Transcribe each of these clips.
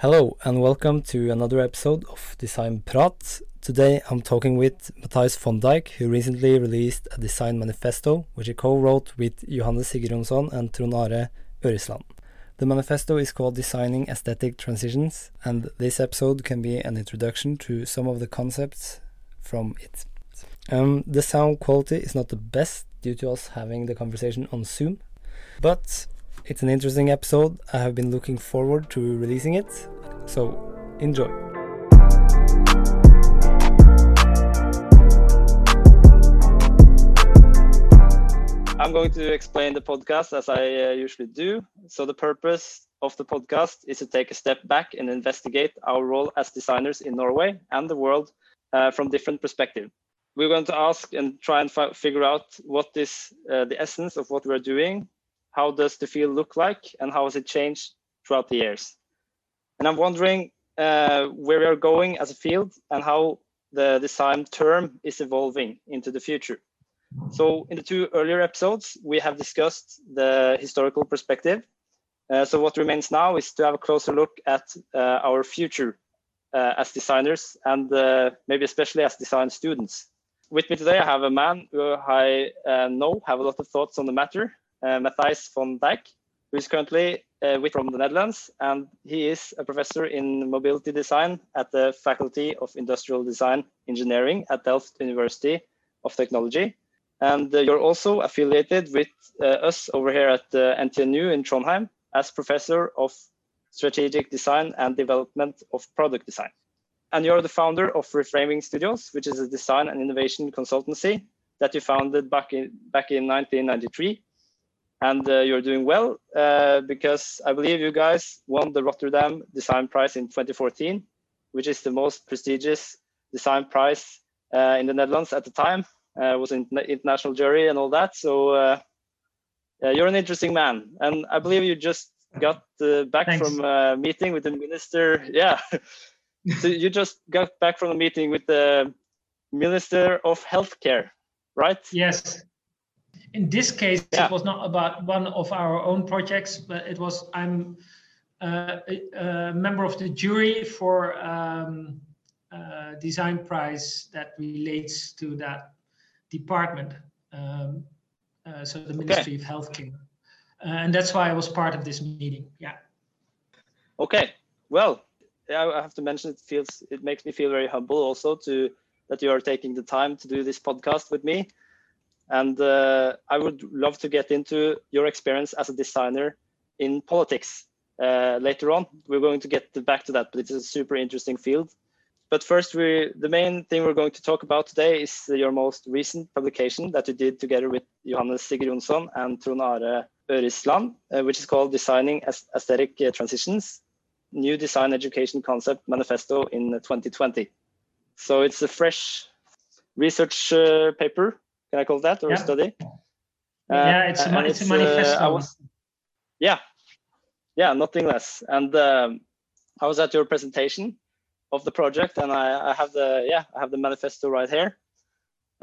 Hello and welcome to another episode of Design Prat. Today I'm talking with Matthijs van Dijk, who recently released a design manifesto, which he co-wrote with Johannes Sigurjonsson and Trond Are. The manifesto is called Designing Aesthetic Transitions, and this episode can be an introduction to some of the concepts from it. Um, the sound quality is not the best due to us having the conversation on Zoom, but it's an interesting episode. I have been looking forward to releasing it, so enjoy. I'm going to explain the podcast as I uh, usually do. So, the purpose of the podcast is to take a step back and investigate our role as designers in Norway and the world uh, from different perspectives. We're going to ask and try and figure out what is uh, the essence of what we're doing how does the field look like and how has it changed throughout the years? And I'm wondering uh, where we are going as a field and how the design term is evolving into the future. So in the two earlier episodes, we have discussed the historical perspective. Uh, so what remains now is to have a closer look at uh, our future uh, as designers and uh, maybe especially as design students. With me today, I have a man who I uh, know have a lot of thoughts on the matter uh, Matthijs van Dijk, who is currently uh, with from the Netherlands, and he is a professor in mobility design at the Faculty of Industrial Design Engineering at Delft University of Technology. And uh, you're also affiliated with us over here at the NTNU in Trondheim as professor of strategic design and development of product design. And you're the founder of Reframing Studios, which is a design and innovation consultancy that you founded back in back in 1993 and uh, you're doing well uh, because I believe you guys won the Rotterdam Design Prize in 2014, which is the most prestigious design prize uh, in the Netherlands at the time. Uh, it was an international jury and all that. So uh, you're an interesting man, and I believe you just got uh, back Thanks. from a meeting with the minister. Yeah, so you just got back from a meeting with the Minister of Healthcare, right? Yes. In this case, Yeah. it was not about one of our own projects, but it was I'm uh, a, a member of the jury for um, uh, design prize that relates to that department. Um, uh, so the Ministry of Healthcare, uh, and that's why I was part of this meeting. Yeah. Okay. Well, I have to mention it feels it makes me feel very humble also to that you are taking the time to do this podcast with me. And uh, I would love to get into your experience as a designer in politics uh, later on. We're going to get back to that, but it's a super interesting field. But first, we the main thing we're going to talk about today is your most recent publication that you did together with Johannes Sigurjonsson and Trond Are uh, which is called Designing Aesthetic uh, Transitions, New Design Education Concept Manifesto in 2020. So it's a fresh research uh, paper, can I call that, or a Yeah. study? yeah, it's a, and it's a it's, uh, manifesto. Was- yeah. Yeah nothing less. And um, i was at your presentation of the project and i, I have the yeah i have the manifesto right here.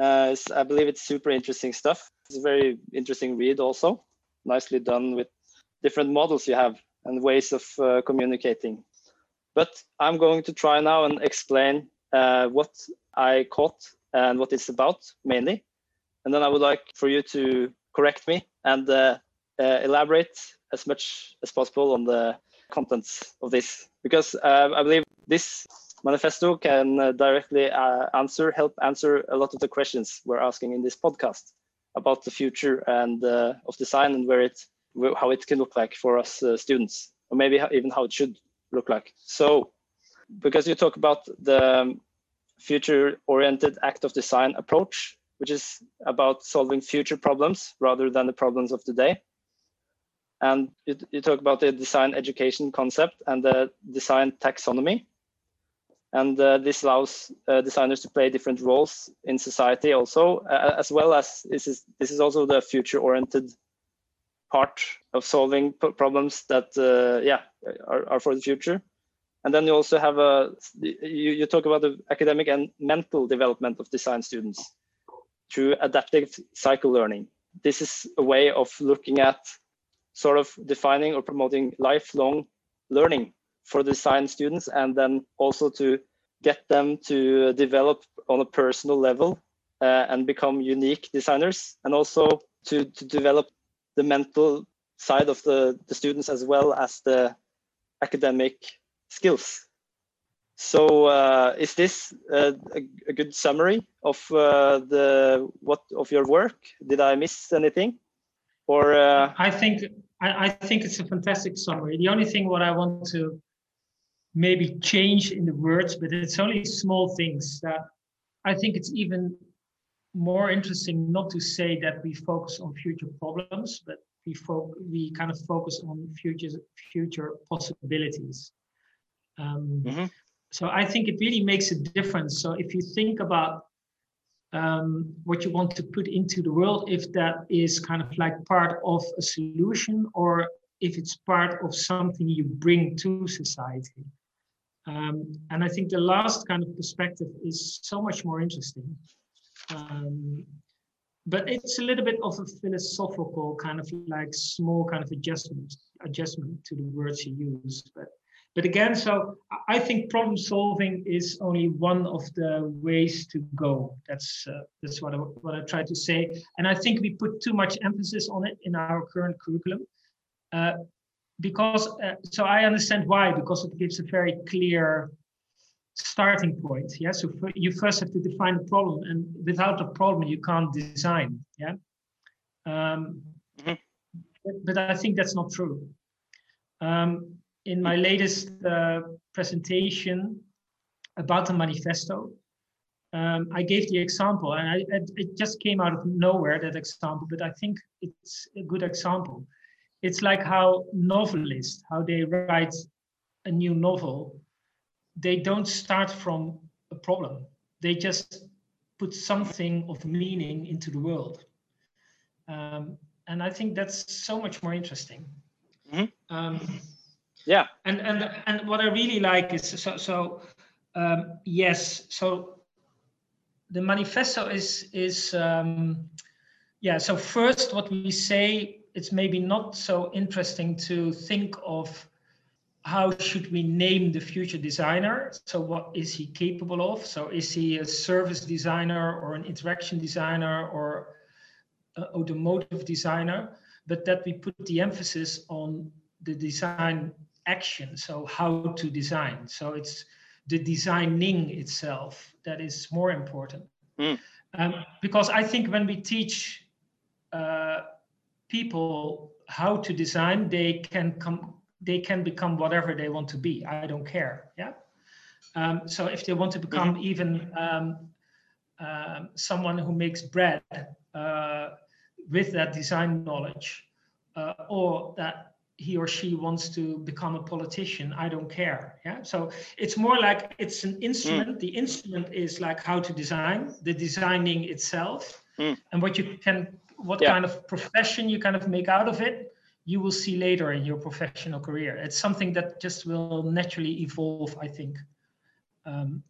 Uh, it's, i believe it's super interesting stuff. It's a very interesting read also. Nicely done with different models you have and ways of uh, communicating. But i'm going to try now and explain uh, what i caught and what it's about mainly and then i would like for you to correct me and uh, uh, elaborate as much as possible on the contents of this because uh, I believe this manifesto can uh, directly uh, answer, help answer a lot of the questions we're asking in this podcast about the future and uh, of design and where it, how it can look like for us students, or maybe even how it should look like. So, because you talk about the um, future-oriented act of design approach, which is about solving future problems rather than the problems of today. And you, you talk about the design education concept and the design taxonomy. And uh, this allows uh, designers to play different roles in society also uh, as well as this is this is also the future oriented part of solving problems that uh, yeah are, are for the future. And then you also have a you, you talk about the academic and mental development of design students through adaptive cycle learning this is a way of looking at sort of defining or promoting lifelong learning for the design students and then also to get them to develop on a personal level uh, and become unique designers and also to, to develop the mental side of the, the students as well as the academic skills. So uh, is this uh, a, a, good summary of uh, the what of your work? Did I miss anything? Or uh, I think I, I, think it's a fantastic summary. The only thing what I want to maybe change in the words, but it's only small things that I think it's even more interesting not to say that we focus on future problems, but we fo- we kind of focus on future future possibilities. Um, mm-hmm. So I think it really makes a difference. So if you think about um, what you want to put into the world, if that is kind of like part of a solution or if it's part of something you bring to society. Um, and I think the last kind of perspective is so much more interesting. Um, but it's a little bit of a philosophical kind of like small kind of adjustment adjustment to the words you use. But but again, so I think problem solving is only one of the ways to go. That's uh, that's what I, what I try to say. And I think we put too much emphasis on it in our current curriculum. Uh, because uh, so I understand why because it gives a very clear starting point. Yeah, so you first have to define the problem, and without the problem, you can't design. Yeah, um, mm-hmm. but, but, I think that's not true. Um, in my latest uh, presentation about the manifesto, um, I gave the example, and I, it, just came out of nowhere that example, but I think it's a good example. It's like how novelists, how they write a new novel they don't start from a problem. They just put something of meaning into the world. Um, and I think that's so much more interesting. Mm-hmm. Um, yeah. And and and what I really like is so so um, yes. So the manifesto is is um, yeah. So first, what we say it's maybe not so interesting to think of how should we name the future designer? So what is he capable of? So is he a service designer or an interaction designer or automotive designer? But that we put the emphasis on the design action. So how to design. So it's the designing itself that is more important. Mm. Um, because I think when we teach uh, people how to design, they can come they can become whatever they want to be. I don't care. Yeah. Um, so if they want to become mm-hmm. even um, uh, someone who makes bread uh, with that design knowledge, uh, or that he or she wants to become a politician, I don't care. Yeah. So it's more like it's an instrument. Mm. The instrument is like how to design, the designing itself, mm. and what you can, what yeah. kind of profession you kind of make out of it you will see later in your professional career. It's something that just will naturally evolve, I think. Um,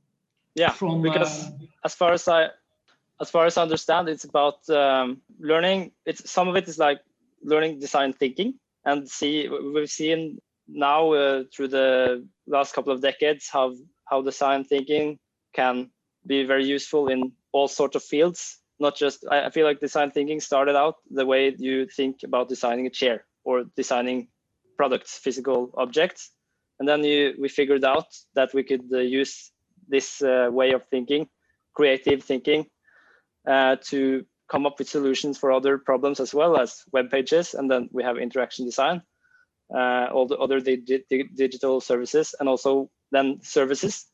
yeah, from, because um, as far as I as far as I understand, it's about um, learning. It's some of it is like learning design thinking and see we've seen now uh, through the last couple of decades how how design thinking can be very useful in all sorts of fields not just I, feel like design thinking started out the way you think about designing a chair or designing products, physical objects. And then you, we figured out that we could uh, use this uh, way of thinking, creative thinking, uh, to come up with solutions for other problems as well as web pages. And then we have interaction design, uh, all the other di di digital services, and also then services,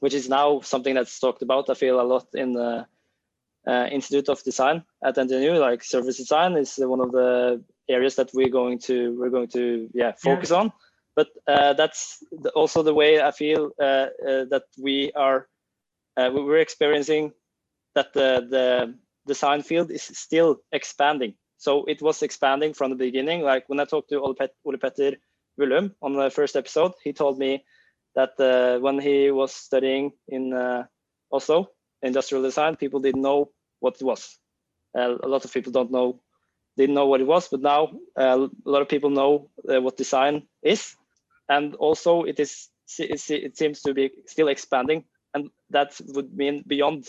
which is now something that's talked about. I feel a lot in the uh, Institute of Design at NTNU. Like service design is one of the areas that we're going to we're going to yeah focus yeah. on but uh, that's the, also the way i feel uh, uh, that we are uh, we're experiencing that the the design field is still expanding. So it was expanding from the beginning. Like when i talked to ole, Pet- Ole Petter Willum on the first episode he told me that uh, when he was studying in uh, oslo industrial design people didn't know what it was. A lot of people don't know didn't know what it was, but now uh, a lot of people know uh, what design is. and also it is it seems to be still expanding, and that would mean beyond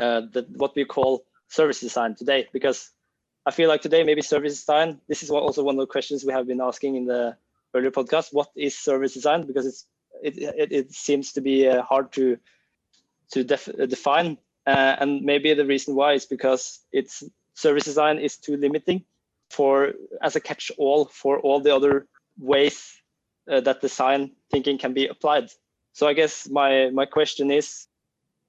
uh, the, what we call service design today, because I feel like today maybe service design. This is also one of the questions we have been asking in the earlier podcast. What is service design? Because it's it it, it seems to be uh, hard to to def define, uh, and maybe the reason why is because it's service design is too limiting for as a catch-all for all the other ways uh, that design thinking can be applied. So I guess my my question is,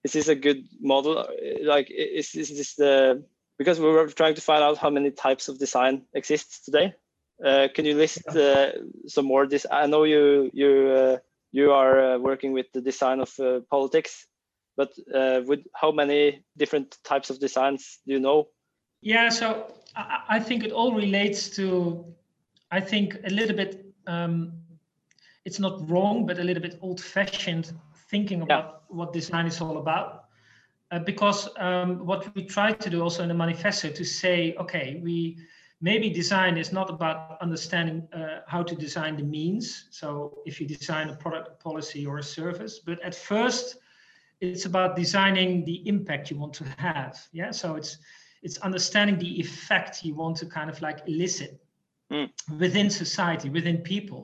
is this a good model? Like, is, is this the because we were trying to find out how many types of design exists today. Uh, can you list uh, some more? This I know you you uh, you are uh, working with the design of uh, politics, but uh, with how many different types of designs do you know? Yeah, so I, I think it all relates to, I think a little bit. Um, it's not wrong, but a little bit old-fashioned thinking about yeah. what design is all about. Uh, because um, what we try to do also in the manifesto to say, okay, we maybe design is not about understanding uh, how to design the means. So if you design a product, a policy, or a service, but at first, it's about designing the impact you want to have. Yeah, so it's it's understanding the effect you want to kind of like elicit mm. within society, within people.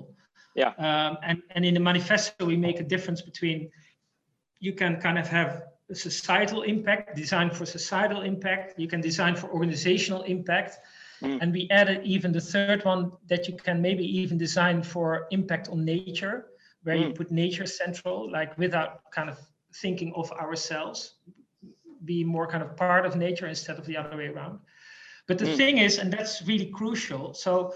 Yeah. Um, and and in the manifesto, we make a difference between you can kind of have a societal impact, design for societal impact. You can design for organizational impact. Mm. And we added even the third one that you can maybe even design for impact on nature, where mm. you put nature central, like without kind of thinking of ourselves, be more kind of part of nature instead of the other way around. But the mm. thing is, and that's really crucial. So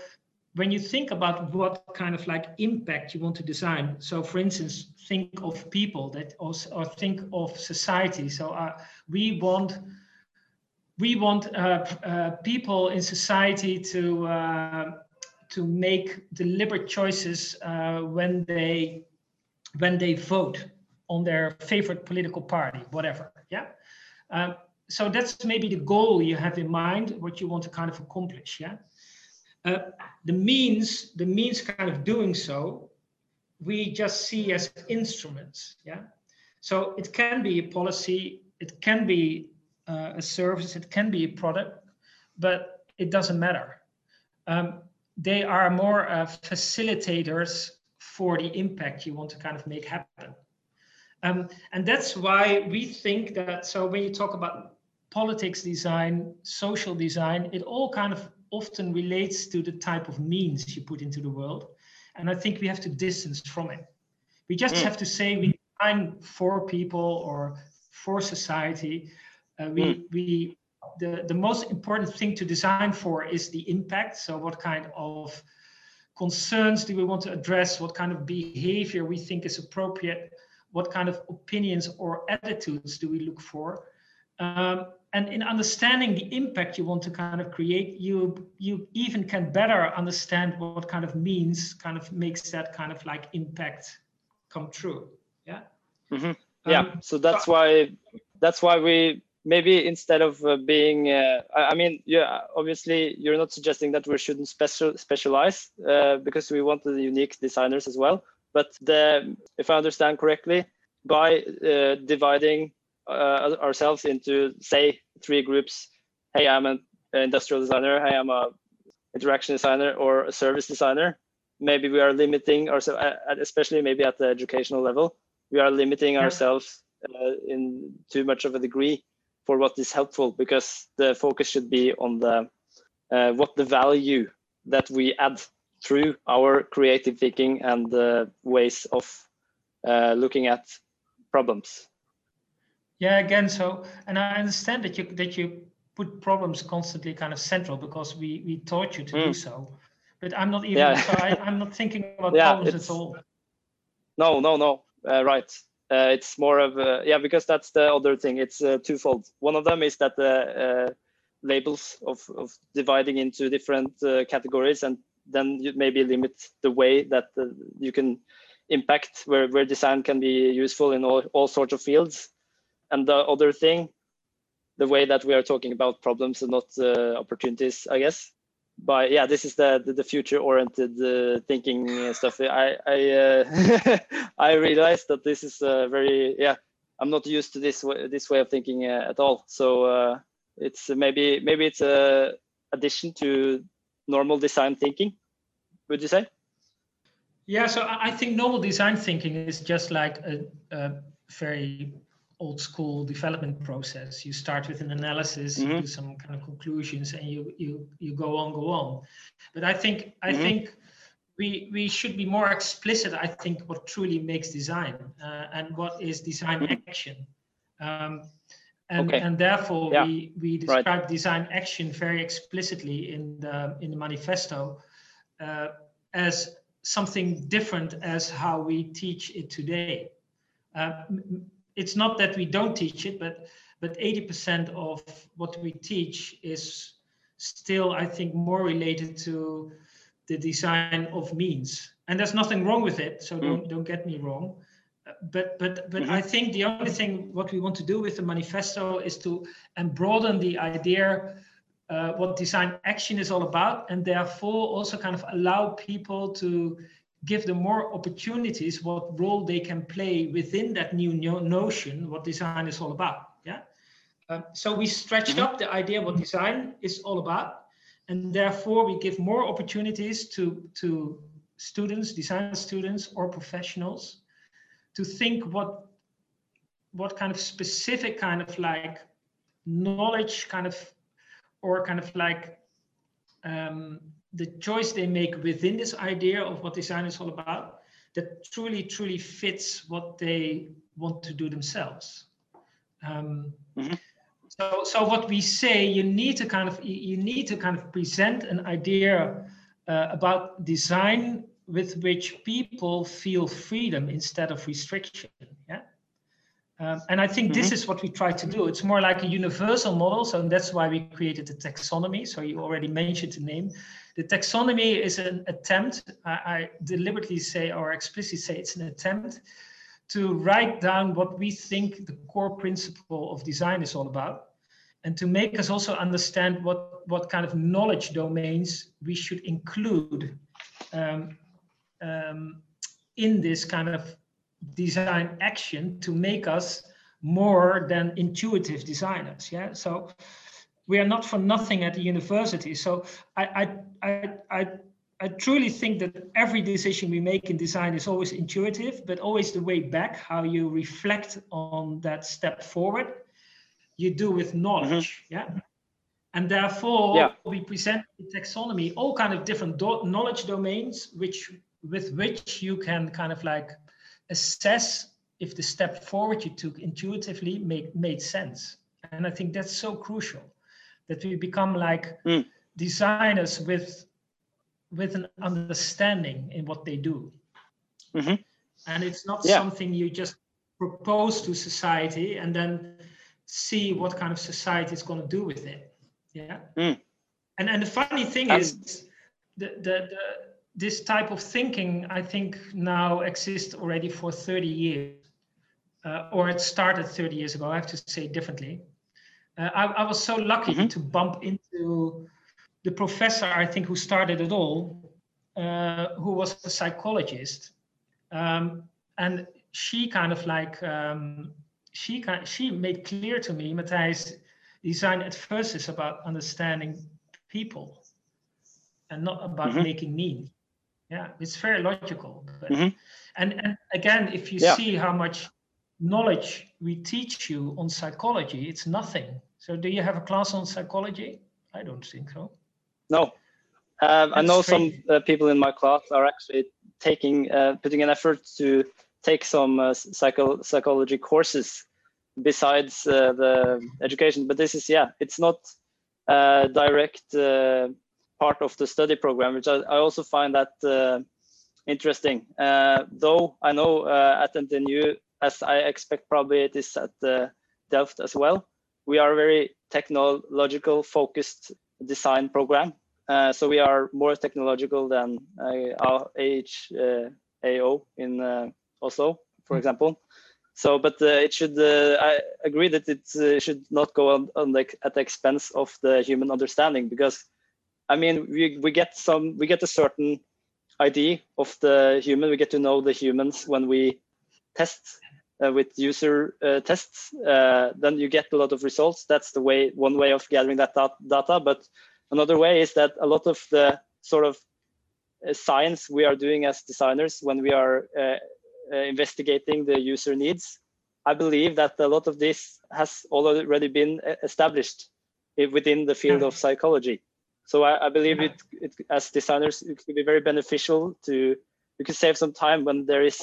when you think about what kind of like impact you want to design so for instance think of people that also or think of society. So uh, we want we want uh, uh, people in society to uh, to make deliberate choices uh, when they when they vote on their favorite political party whatever yeah? Um, so that's maybe the goal you have in mind what you want to kind of accomplish yeah uh, the means, the means kind of doing so, we just see as instruments. Yeah. So it can be a policy, it can be uh, a service, it can be a product, but it doesn't matter. Um, they are more uh, facilitators for the impact you want to kind of make happen. Um, and that's why we think that, so when you talk about politics design, social design, it all kind of often relates to the type of means you put into the world. And I think we have to distance from it. We just mm. have to say we design for people or for society. Uh, we, mm. we, the, the most important thing to design for is the impact. So what kind of concerns do we want to address? What kind of behavior we think is appropriate? What kind of opinions or attitudes do we look for? Um, and in understanding the impact you want to kind of create, you you even can better understand what kind of means kind of makes that kind of like impact come true. Yeah. Mm-hmm. Yeah. Um, so that's why that's why we maybe instead of uh, being uh, I, I, mean yeah obviously you're not suggesting that we shouldn't special specialize uh, because we want the unique designers as well but the if i understand correctly by uh, dividing uh, ourselves into say three groups. Hey i'm an industrial designer. Hey i'm a interaction designer or a service designer. Maybe we are limiting ourselves especially maybe at the educational level we are limiting ourselves uh, in too much of a degree for what is helpful because the focus should be on the uh, what the value that we add through our creative thinking and the ways of uh, looking at problems yeah, again, so and I understand that you that you put problems constantly kind of central because we we taught you to mm. do so. But I'm not even yeah. so I, am not thinking about yeah, problems at all. No, no, no. Uh, right. Uh, it's more of a, yeah because that's the other thing. It's uh, twofold. One of them is that the uh, labels of, of dividing into different uh, categories and then you maybe limit the way that uh, you can impact where, where design can be useful in all, all sorts of fields and the other thing, the way that we are talking about problems and not uh, opportunities, I guess, But yeah this is the the, the future oriented uh, thinking stuff. I i uh, i realized that this is uh, very yeah i'm not used to this way this way of thinking uh, at all. So uh, it's maybe maybe it's a addition to normal design thinking would you say? Yeah so i think normal design thinking is just like a, a very old school development process. You start with an analysis, mm-hmm. you do some kind of conclusions, and you you you go on, go on. But I think I mm-hmm. think we we should be more explicit. I think what truly makes design uh, and what is design mm-hmm. action. Um, and, okay. and therefore yeah. we, we describe right. design action very explicitly in the in the manifesto uh, as something different as how we teach it today. Uh, it's not that we don't teach it, but but 80% of what we teach is still, I think, more related to the design of means. And there's nothing wrong with it, so mm. don't don't get me wrong. But but but mm-hmm. I think the only thing what we want to do with the manifesto is to and broaden the idea uh, what design action is all about, and therefore also kind of allow people to give them more opportunities what role they can play within that new notion what design is all about yeah um, so we stretched mm-hmm. up the idea what design is all about and therefore we give more opportunities to to students design students or professionals to think what what kind of specific kind of like knowledge kind of or kind of like um, the choice they make within this idea of what design is all about that truly truly fits what they want to do themselves um, mm-hmm. so so what we say you need to kind of you need to kind of present an idea uh, about design with which people feel freedom instead of restriction yeah um, and I think mm-hmm. this is what we try to do. It's more like a universal model. So that's why we created the taxonomy. So you already mentioned the name. The taxonomy is an attempt, I, I deliberately say or explicitly say it's an attempt to write down what we think the core principle of design is all about and to make us also understand what, what kind of knowledge domains we should include um, um, in this kind of design action to make us more than intuitive designers. Yeah. So we are not for nothing at the university. So I I I I, I truly think that every decision we make in design is always intuitive, but always the way back, how you reflect on that step forward, you do with knowledge. Mm-hmm. Yeah. And therefore, yeah. we present the taxonomy, all kind of different do- knowledge domains, which with which you can kind of like assess if the step forward you took intuitively make, made sense. And I think that's so crucial that we become like mm. designers with with an understanding in what they do. Mm-hmm. And it's not yeah. something you just propose to society and then see what kind of society is going to do with it. Yeah. Mm. And and the funny thing is the, the the this type of thinking, I think, now exists already for 30 years, uh, or it started 30 years ago. I have to say differently. Uh, I, I, was so lucky mm-hmm. to bump into the professor, I think, who started it all, uh, who was a psychologist, um, and she kind of like um, she kind she made clear to me, Matthijs, design at first is about understanding people and not about mm-hmm. making meaning yeah it's very logical but, mm-hmm. and and again if you yeah. see how much knowledge we teach you on psychology it's nothing. So do you have a class on psychology? I don't think so. No. Um, i know some uh, people in my class are actually taking uh, putting an effort to take some uh, psycho- psychology courses besides uh, the education but this is yeah it's not uh, direct uh, part of the study program, which I, I also find that uh, interesting. Uh, though I know uh, at NTNU, as I expect probably it is at uh, Delft as well, we are a very technological focused design program. Uh, so we are more technological than our AHO in Oslo, for mm. example. So, but it should, I agree that it should not go on, on the, at the expense of the human understanding because I mean, we, we get some, we get a certain idea of the human. We get to know the humans when we test uh, with user uh, tests. Uh, then you get a lot of results. That's the way, one way of gathering that data. But another way is that a lot of the sort of uh, science we are doing as designers when we are uh, uh, investigating the user needs, I believe that a lot of this has already been established within the field of psychology. So I, I believe it, it, as designers, it could be very beneficial to, you could save some time when there is,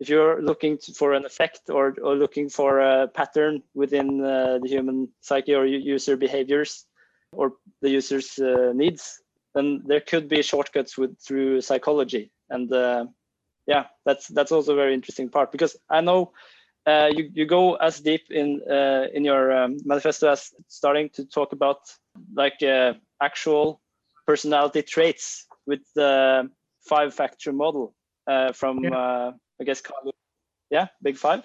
if you're looking for an effect or, or looking for a pattern within uh, the human psyche or user behaviors or the user's uh, needs, then there could be shortcuts with through psychology. And uh, yeah, that's that's also a very interesting part because I know uh, you you go as deep in uh, in your um, manifesto as starting to talk about like uh, actual personality traits with the five factor model uh, from yeah. Uh, I guess yeah big five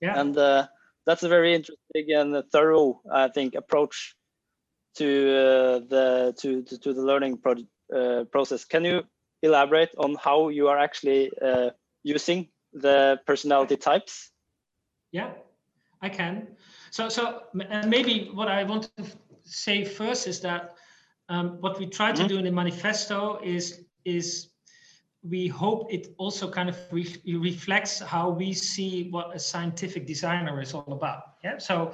yeah and uh, that's a very interesting and thorough I think approach to the to, to, to the learning pro- process. Can you elaborate on how you are actually uh, using the personality types? Yeah, I can. So, so and maybe what I want to say first is that um, what we try to mm -hmm. do in the manifesto is is we hope it also kind of re reflects how we see what a scientific designer is all about. Yeah, so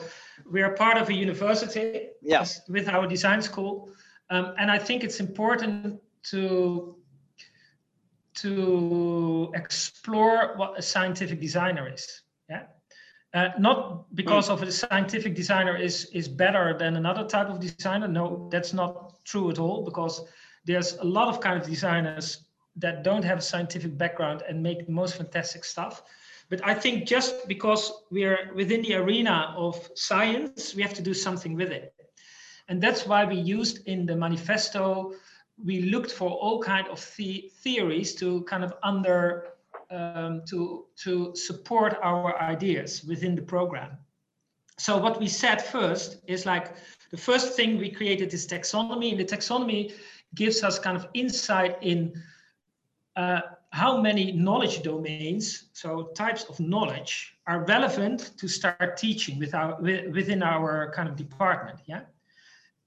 we are part of a university Yes, with our design school, um, and I think it's important to to explore what a scientific designer is. Yeah. Uh, not because of a scientific designer is is better than another type of designer. No, that's not true at all. Because there's a lot of kind of designers that don't have a scientific background and make the most fantastic stuff. But I think just because we're within the arena of science, we have to do something with it. And that's why we used in the manifesto we looked for all kind of the theories to kind of under um, to to support our ideas within the program. So what we said first is like the first thing we created is taxonomy, and the taxonomy gives us kind of insight in uh, how many knowledge domains, so types of knowledge, are relevant to start teaching with our, within our kind of department. Yeah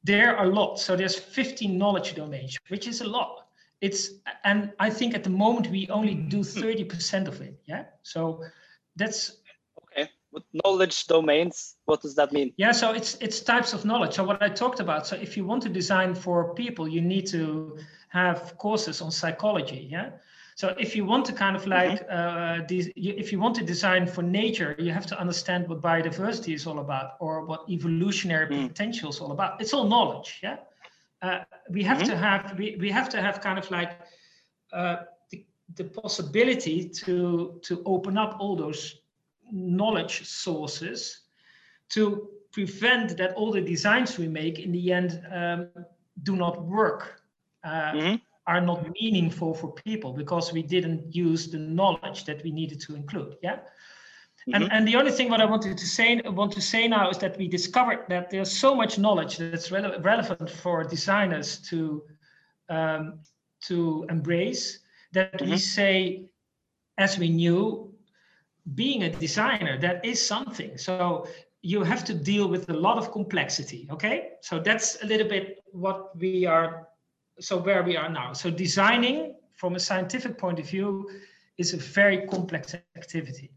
there are lots. So there's 15 knowledge domains, which is a lot. It's and I think at the moment we only do 30% hmm. of it. Yeah. So that's okay. With knowledge domains, what does that mean? Yeah, so it's it's types of knowledge. So what I talked about. So if you want to design for people, you need to have courses on psychology. Yeah. So if you want to kind of like, mm-hmm. uh, if you want to design for nature, you have to understand what biodiversity is all about or what evolutionary mm. potential is all about. It's all knowledge, yeah. Uh, we have mm-hmm. to have we, we have to have kind of like uh, the, the possibility to to open up all those knowledge sources to prevent that all the designs we make in the end um, do not work. Uh, mm-hmm are not meaningful for people because we didn't use the knowledge that we needed to include. Yeah. Mm-hmm. And, and the only thing what I wanted to say want to say now is that we discovered that there's so much knowledge that's rele- relevant for designers to um, to embrace that mm-hmm. we say, as we knew, being a designer that is something. So you have to deal with a lot of complexity. Okay, so that's a little bit what we are so where we are now. So designing from a scientific point of view is a very complex activity.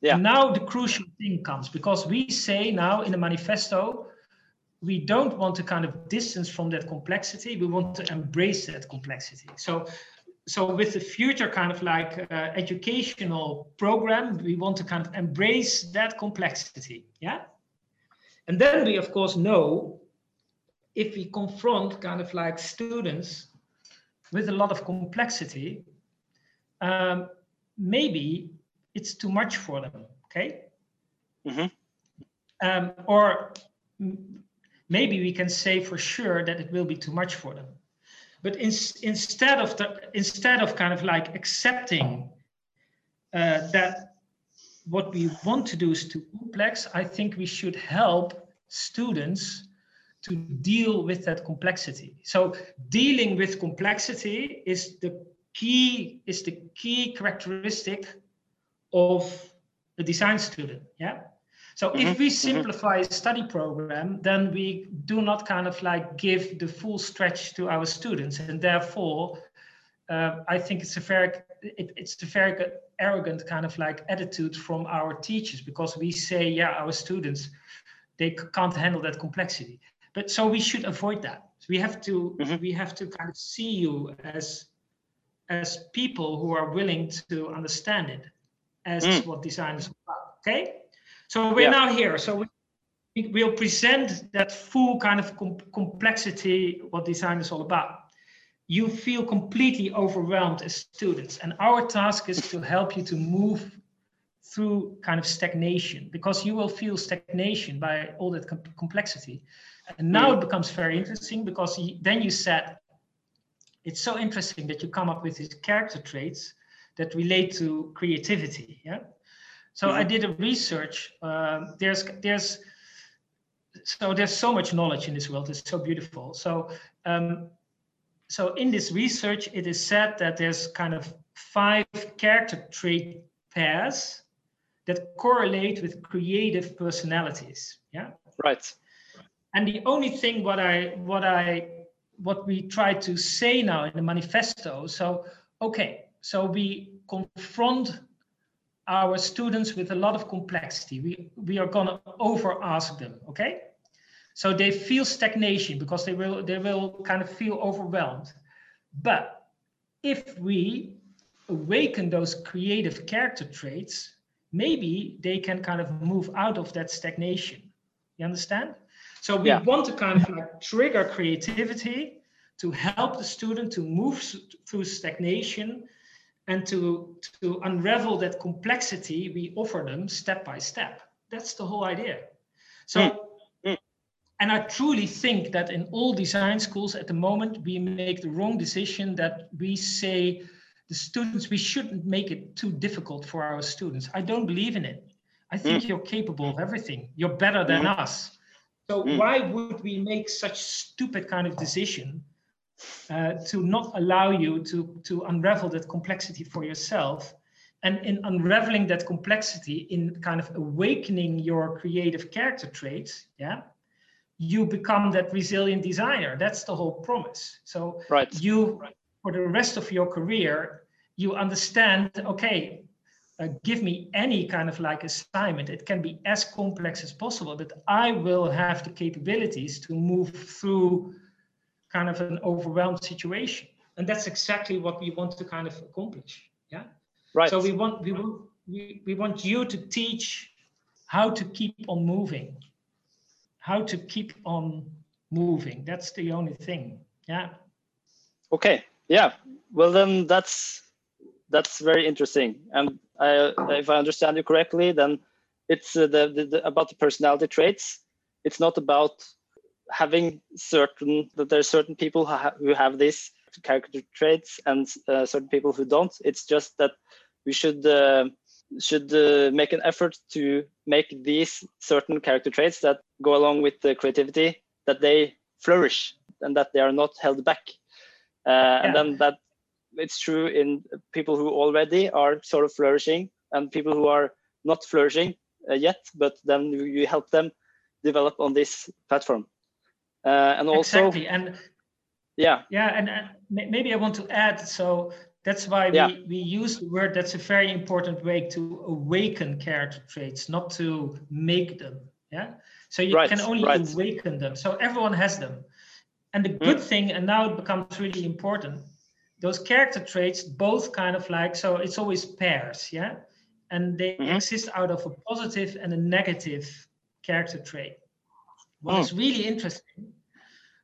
Yeah. now the crucial thing comes because we say now in the manifesto, we don't want to kind of distance from that complexity. We want to embrace that complexity. So, so with the future kind of like uh, educational program, we want to kind of embrace that complexity. Yeah. And then we of course know if we confront kind of like students with a lot of complexity, um, maybe it's too much for them. Okay. Mm-hmm. Um, or maybe we can say for sure that it will be too much for them. But in, instead of the, instead of kind of like accepting uh, that what we want to do is too complex, I think we should help students to deal with that complexity. So dealing with complexity is the key is the key characteristic of a design student. Yeah. So mm-hmm. if we mm-hmm. simplify mm-hmm. a study program, then we do not kind of like give the full stretch to our students, and therefore, uh, I think it's a very it, it's a very arrogant kind of like attitude from our teachers because we say, yeah, our students they can't handle that complexity. But so we should avoid that. So we have to mm-hmm. we have to kind of see you as as people who are willing to understand it as mm. what design is about. Okay. So we're yeah. now here. So we, we'll present that full kind of com complexity, what design is all about. You feel completely overwhelmed as students, and our task is to help you to move through kind of stagnation because you will feel stagnation by all that com complexity. And now it becomes very interesting because he, then you said it's so interesting that you come up with these character traits that relate to creativity. Yeah. So I did a research. Uh, there's there's so there's so much knowledge in this world. It's so beautiful. So um, so in this research, it is said that there's kind of five character trait pairs that correlate with creative personalities. Yeah. Right. And the only thing what I what I what we try to say now in the manifesto. So okay, so we confront our students with a lot of complexity. We, we are going to over ask them, okay? So they feel stagnation because they will, they will kind of feel overwhelmed. But if we awaken those creative character traits, maybe they can kind of move out of that stagnation. You understand? So we yeah. want to kind of like trigger creativity to help the student to move through stagnation and to, to unravel that complexity, we offer them step by step. That's the whole idea. So, mm. Mm. and I truly think that in all design schools at the moment, we make the wrong decision that we say the students, we shouldn't make it too difficult for our students. I don't believe in it. I think mm. you're capable of everything. You're better than mm. us. So mm. why would we make such stupid kind of decision uh, to not allow you to, to unravel that complexity for yourself. And in unraveling that complexity, in kind of awakening your creative character traits, yeah, you become that resilient designer. That's the whole promise. So right. you, for the rest of your career, you understand, okay, uh, give me any kind of like assignment. It can be as complex as possible, but I will have the capabilities to move through kind of an overwhelmed situation. And that's exactly what we want to kind of accomplish. Yeah. Right. So we want we want we, we want you to teach how to keep on moving. How to keep on moving. That's the only thing. Yeah. Okay. Yeah. Well then that's that's very interesting. And I, if I understand you correctly, then it's uh, the, the, the about the personality traits. It's not about having certain that there are certain people who, ha who have these character traits and uh, certain people who don't. It's just that we should uh, should uh, make an effort to make these certain character traits that go along with the creativity that they flourish and that they are not held back. Uh, yeah. And then that it's true in people who already are sort of flourishing and people who are not flourishing uh, yet, but then you help them develop on this platform uh, and also exactly and yeah yeah and, and, maybe i want to add so that's why we, yeah. we use the word that's a very important way to awaken character traits not to make them yeah so you right, can only right. awaken them so everyone has them and the good mm. thing and now it becomes really important those character traits both kind of like so it's always pairs yeah and they mm-hmm. exist out of a positive and a negative character trait what is hmm. really interesting.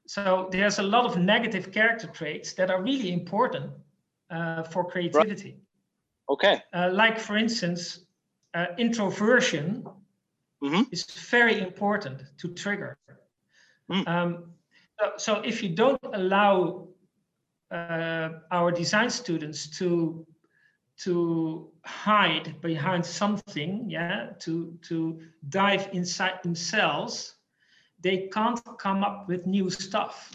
So there's a lot of negative character traits that are really important uh, for creativity. Right. Okay. Uh, like for instance, uh, introversion mm-hmm. is very important to trigger. Mm. Um, so, so, if you don't allow our design students to to hide behind something, yeah, to to dive inside themselves, they can't come up with new stuff.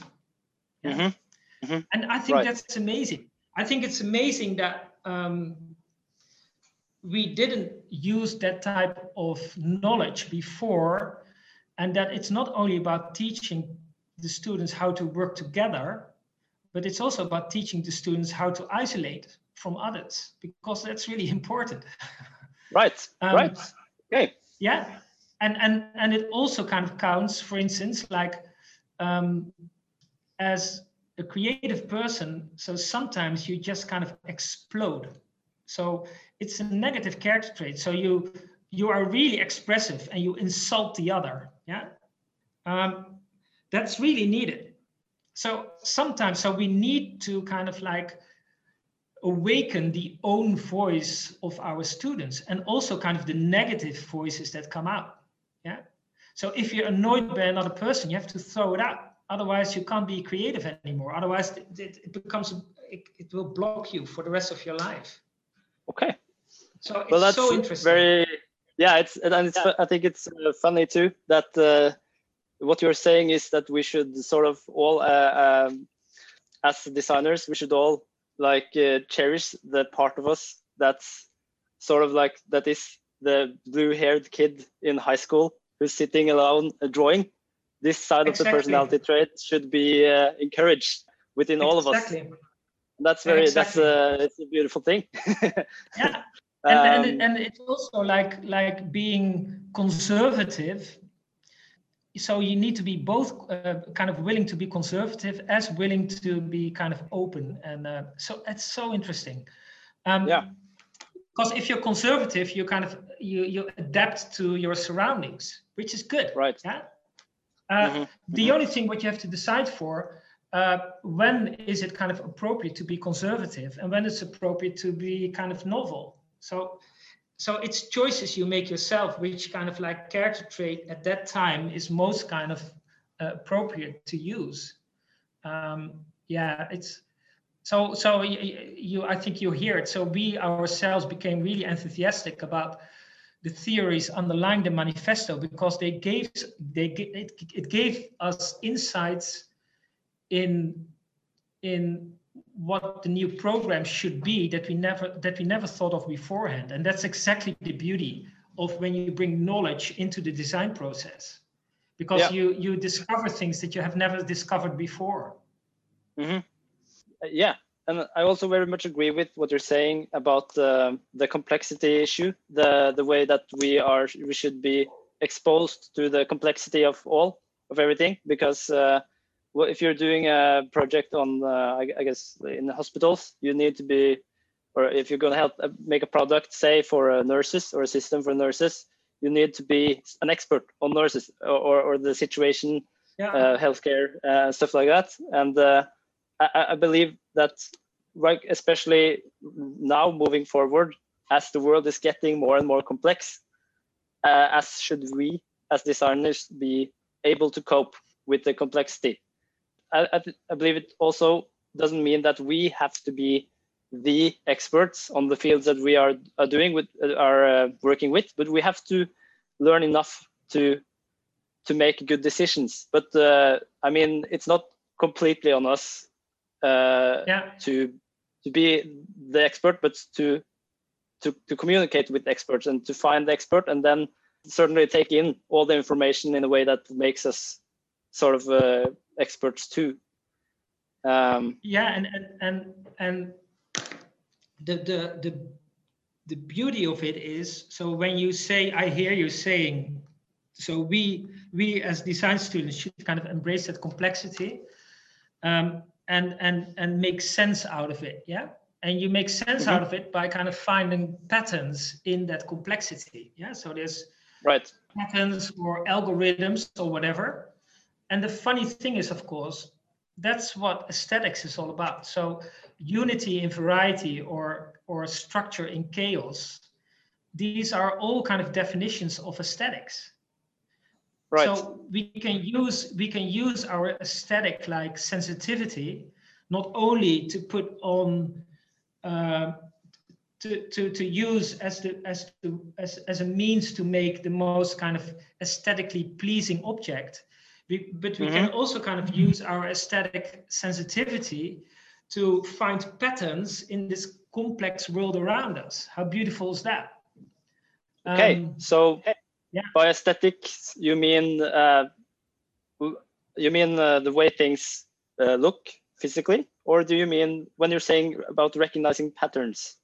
Mhm. Mhm. And I think Right. that's amazing. I think it's amazing that um, we didn't use that type of knowledge before, and that it's not only about teaching the students how to work together, but it's also about teaching the students how to isolate from others, because that's really important. Right. Um, right. Okay. yeah and and and it also kind of counts for instance like um as a creative person so sometimes you just kind of explode so it's a negative character trait so you you are really expressive and you insult the other yeah um that's really needed so sometimes so we need to kind of like awaken the own voice of our students and also kind of the negative voices that come out yeah? So if you're annoyed by another person you have to throw it out. Otherwise you can't be creative anymore. Otherwise it, it, it becomes it, it will block you for the rest of your life. Okay. so it's well that's so interesting. very yeah it's and it's Yeah. i think it's uh, funny too that uh, what you're saying is that we should sort of all uh, um, as designers we should all like uh, cherish the part of us that's sort of like that is the blue haired kid in high school who's sitting alone uh, drawing. This side of the personality trait should be uh, encouraged within all of us. Exactly. That's very Exactly. that's uh, it's a beautiful thing. Yeah. And, and, Um, it- and it's also like like being conservative so you need to be both uh, kind of willing to be conservative as willing to be kind of open. And uh, so it's so interesting. Um, Yeah. because if you're conservative you kind of you you adapt to your surroundings which is good. Right. Yeah? Uh, Mhm, the only thing what you have to decide for uh, when is it kind of appropriate to be conservative and when it's appropriate to be kind of novel. So so it's choices you make yourself which kind of like character trait at that time is most kind of uh, appropriate to use. Um, yeah it's so so y- y- you i think you hear it. So we ourselves became really enthusiastic about the theories underlying the manifesto because they gave they it, it gave us insights in in what the new program should be that we never that we never thought of beforehand. And that's exactly the beauty of when you bring knowledge into the design process. Because Yeah. you you discover things that you have never discovered before. Uh, yeah. And i also very much agree with what you're saying about um the complexity issue the the way that we are we should be exposed to the complexity of all of everything. Because uh, well, if you're doing a project on uh, I, I guess in the hospitals you need to be or if you're going to help uh, make a product say for uh, nurses or a system for nurses you need to be an expert on nurses or, or, or the situation yeah. uh, healthcare uh, stuff like that. And uh, I, I- I believe that right especially now moving forward as the world is getting more and more complex uh, as should we as designers be able to cope with the complexity I, I, I believe it also doesn't mean that we have to be the experts on the fields that we are, are doing with are uh, working with but we have to learn enough to to make good decisions. But uh, I mean, it's not completely on us uh, yeah to to be the expert, but to to to communicate with experts and to find the expert, and then certainly take in all the information in a way that makes us sort of uh, experts too. Um, yeah and and and, and the, the the the beauty of it is so when you say i hear you saying so we we as design students should kind of embrace that complexity um, and and and make sense out of it yeah and you make sense out of it by kind of finding patterns in that complexity yeah so there's right. patterns or algorithms or whatever. And the funny thing is, of course, that's what aesthetics is all about. So unity in variety or or structure in chaos. These are all kind of definitions of aesthetics. Right. So we can use we can use our aesthetic like sensitivity not only to put on uh, to, to, to use as the as to as, as a means to make the most kind of aesthetically pleasing object We, but we can also kind of use our aesthetic sensitivity to find patterns in this complex world around us. How beautiful is that? Okay, Um, so yeah. by aesthetics, you mean uh, you mean uh, the way things uh, look physically, or do you mean when you're saying about recognizing patterns?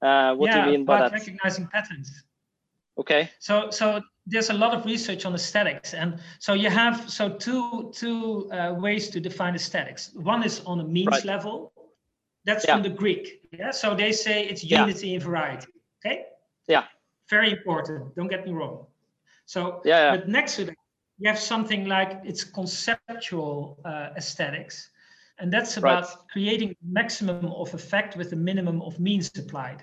Uh, what yeah, do you mean by about that? recognizing patterns. Okay, So, so there's a lot of research on aesthetics, and so you have so two two uh, ways to define aesthetics. One is on a means Right. level. That's Yeah. from the Greek. Yeah. So they say it's Yeah. unity in variety. Okay. Yeah. Very important. Don't get me wrong. So, Yeah, yeah. but next to that, you have something like it's conceptual uh, aesthetics, and that's about Right. creating maximum of effect with the minimum of means applied.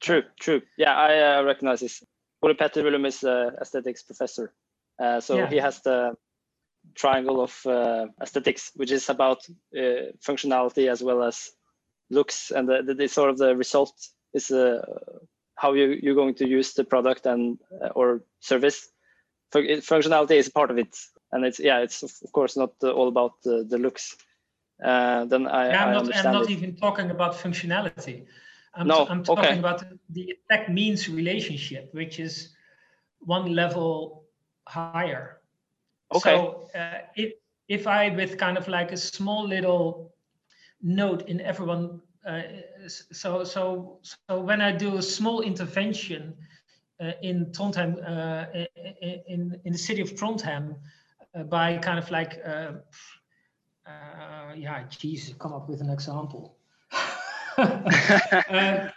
true, true. Yeah, I uh, recognize this. Ole Petter Willum is uh, aesthetics professor, uh, so Yeah. he has the triangle of uh, aesthetics, which is about uh, functionality as well as looks, and the, the, the sort of the result is uh, how you you're going to use the product and uh, or service. Functionality is a part of it, and it's yeah, it's of course not all about the, the looks. Uh, then I, Yeah, I I'm not, I'm understand not even talking about functionality. I'm, No, I'm talking okay. about the effect means relationship, which is one level higher. Okay. So uh, if, if I, with kind of like a small little note in everyone, uh, so, so, so when I do a small intervention uh, in Trondheim, uh, in, in the city of Trondheim, uh, by kind of like uh, uh, yeah, geez, come up with an example. Uh,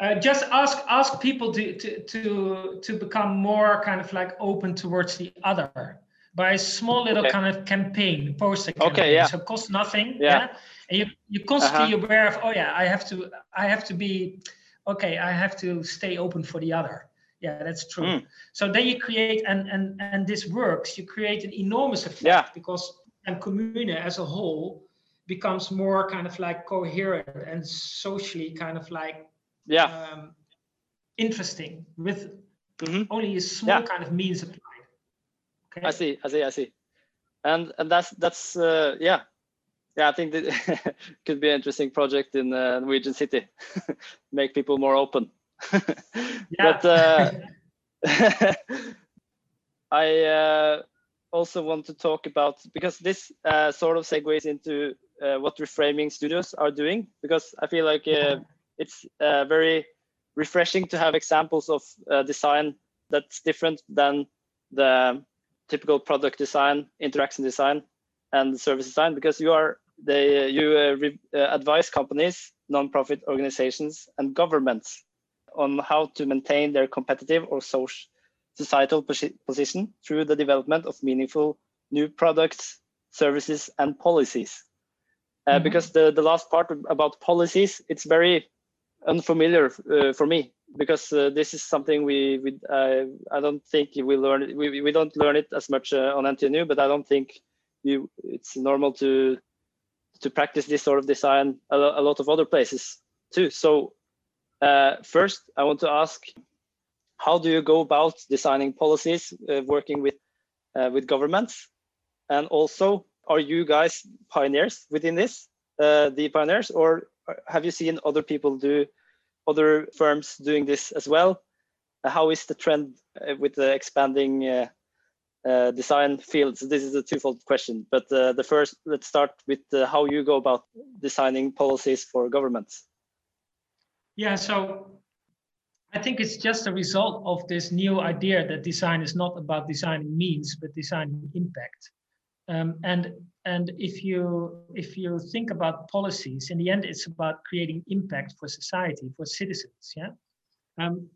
uh, just ask ask people to, to to to become more kind of like open towards the other by a small little Okay. kind of campaign, poster Okay, campaign. yeah. So cost nothing. Yeah. Uh-huh. And you you constantly aware of oh yeah, I have to I have to be okay. I have to stay open for the other. Yeah, that's true. Mm. So then you create and and and this works. You create an enormous effect Yeah. because and commune as a whole becomes more kind of like coherent and socially kind of like yeah, um, interesting with Mhm. only a small Yeah. kind of means applied. Okay. I see, I see, I see. And and that's that's uh, yeah, yeah. I think that could be an interesting project in uh, Norwegian City, make people more open. But uh, I uh, also want to talk about because this uh, sort of segues into uh, what reframing studios are doing because I feel like uh, it's uh, very refreshing to have examples of uh, design that's different than the typical product design, interaction design, and service design because you are you uh, re- uh, advise companies, non-profit organizations, and governments on how to maintain their competitive or social societal position through the development of meaningful new products, services, and policies. Uh, Mhm. Because the, the last part about policies, it's very unfamiliar uh, for me because uh, this is something we, we uh, I don't think we learn it, we, we don't learn it as much uh, on NTNU, but I don't think you it's normal to to practice this sort of design a, a lot of other places too. So uh, first, I want to ask, how do you go about designing policies, uh, working with uh, with governments, and also, are you guys pioneers within this, uh, the pioneers, or have you seen other people do, other firms doing this as well? Uh, how is the trend uh, with the expanding uh, design fields? This is a twofold question, but the first, let's start with how you go about designing policies for governments. Yeah, so I think it's just a result of this new idea that design is not about designing means, but designing impact. Um, and and if you if you think about policies, in the end, it's about creating impact for society, for citizens. Yeah. Um,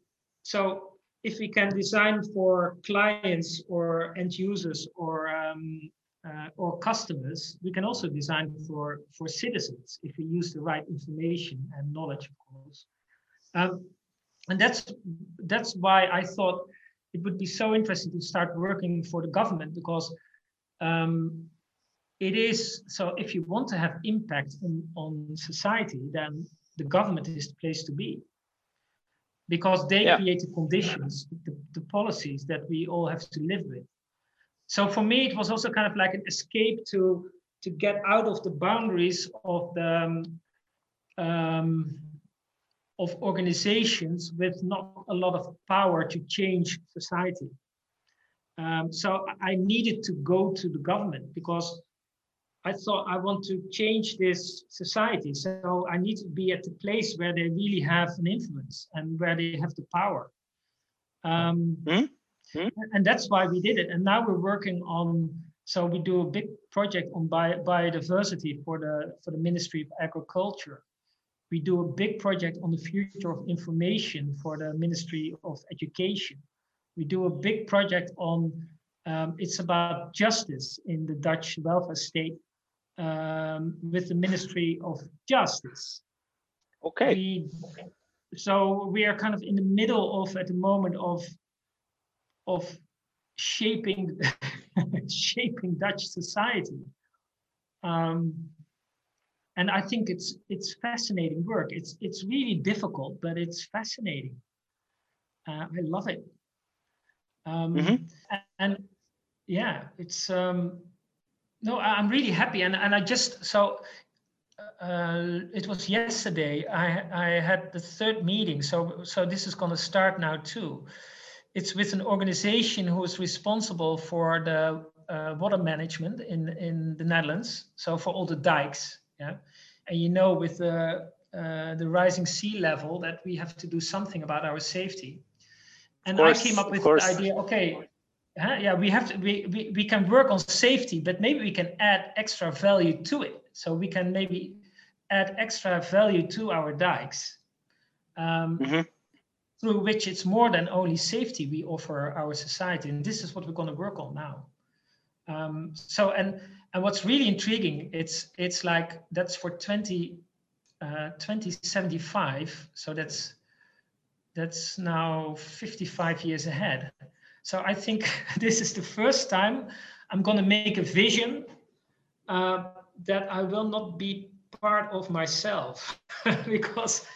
so if we can design for clients or end users or um, uh, or customers, we can also design for for citizens if we use the right information and knowledge, of course. Um, and that's that's why I thought it would be so interesting to start working for the government because um, it is so if you want to have impact on, on society, then the government is the place to be because they Yeah. create the conditions, the, the policies that we all have to live with. so for me, it was also kind of like an escape to to get out of the boundaries of the um, um, of organizations with not a lot of power to change society. Um, so I needed to go to the government because I thought I want to change this society. So I need to be at the place where they really have an influence and where they have the power. Um, mm -hmm. And that's why we did it. And now we're working on. So we do a big project on bi biodiversity for the for the Ministry of Agriculture. We do a big project on the future of information for the Ministry of Education. We do a big project on. Um, it's about justice in the Dutch welfare state um, with the Ministry of Justice. Okay. We, so we are kind of in the middle of at the moment of of shaping shaping Dutch society. Um, and I think it's it's fascinating work. It's it's really difficult, but it's fascinating. Uh, I love it. Um, mm -hmm. and, and, yeah, it's um, no, I'm really happy, and and I just so uh, it was yesterday. I I had the third meeting, so so this is going to start now too. It's with an organization who is responsible for the uh, water management in in the Netherlands. So for all the dikes, yeah, and you know with the uh, the rising sea level that we have to do something about our safety. And course, I came up with the idea. Okay, uh, yeah, we have to, we, we, we can work on safety, but maybe we can add extra value to it. So we can maybe add extra value to our dikes, um, mm-hmm. through which it's more than only safety we offer our society. And this is what we're going to work on now. Um, so, and, and what's really intriguing, it's, it's like, that's for 20, uh, 2075. So that's, that's now 55 years ahead. So I think this is the first time I'm going to make a vision uh, that I will not be part of myself because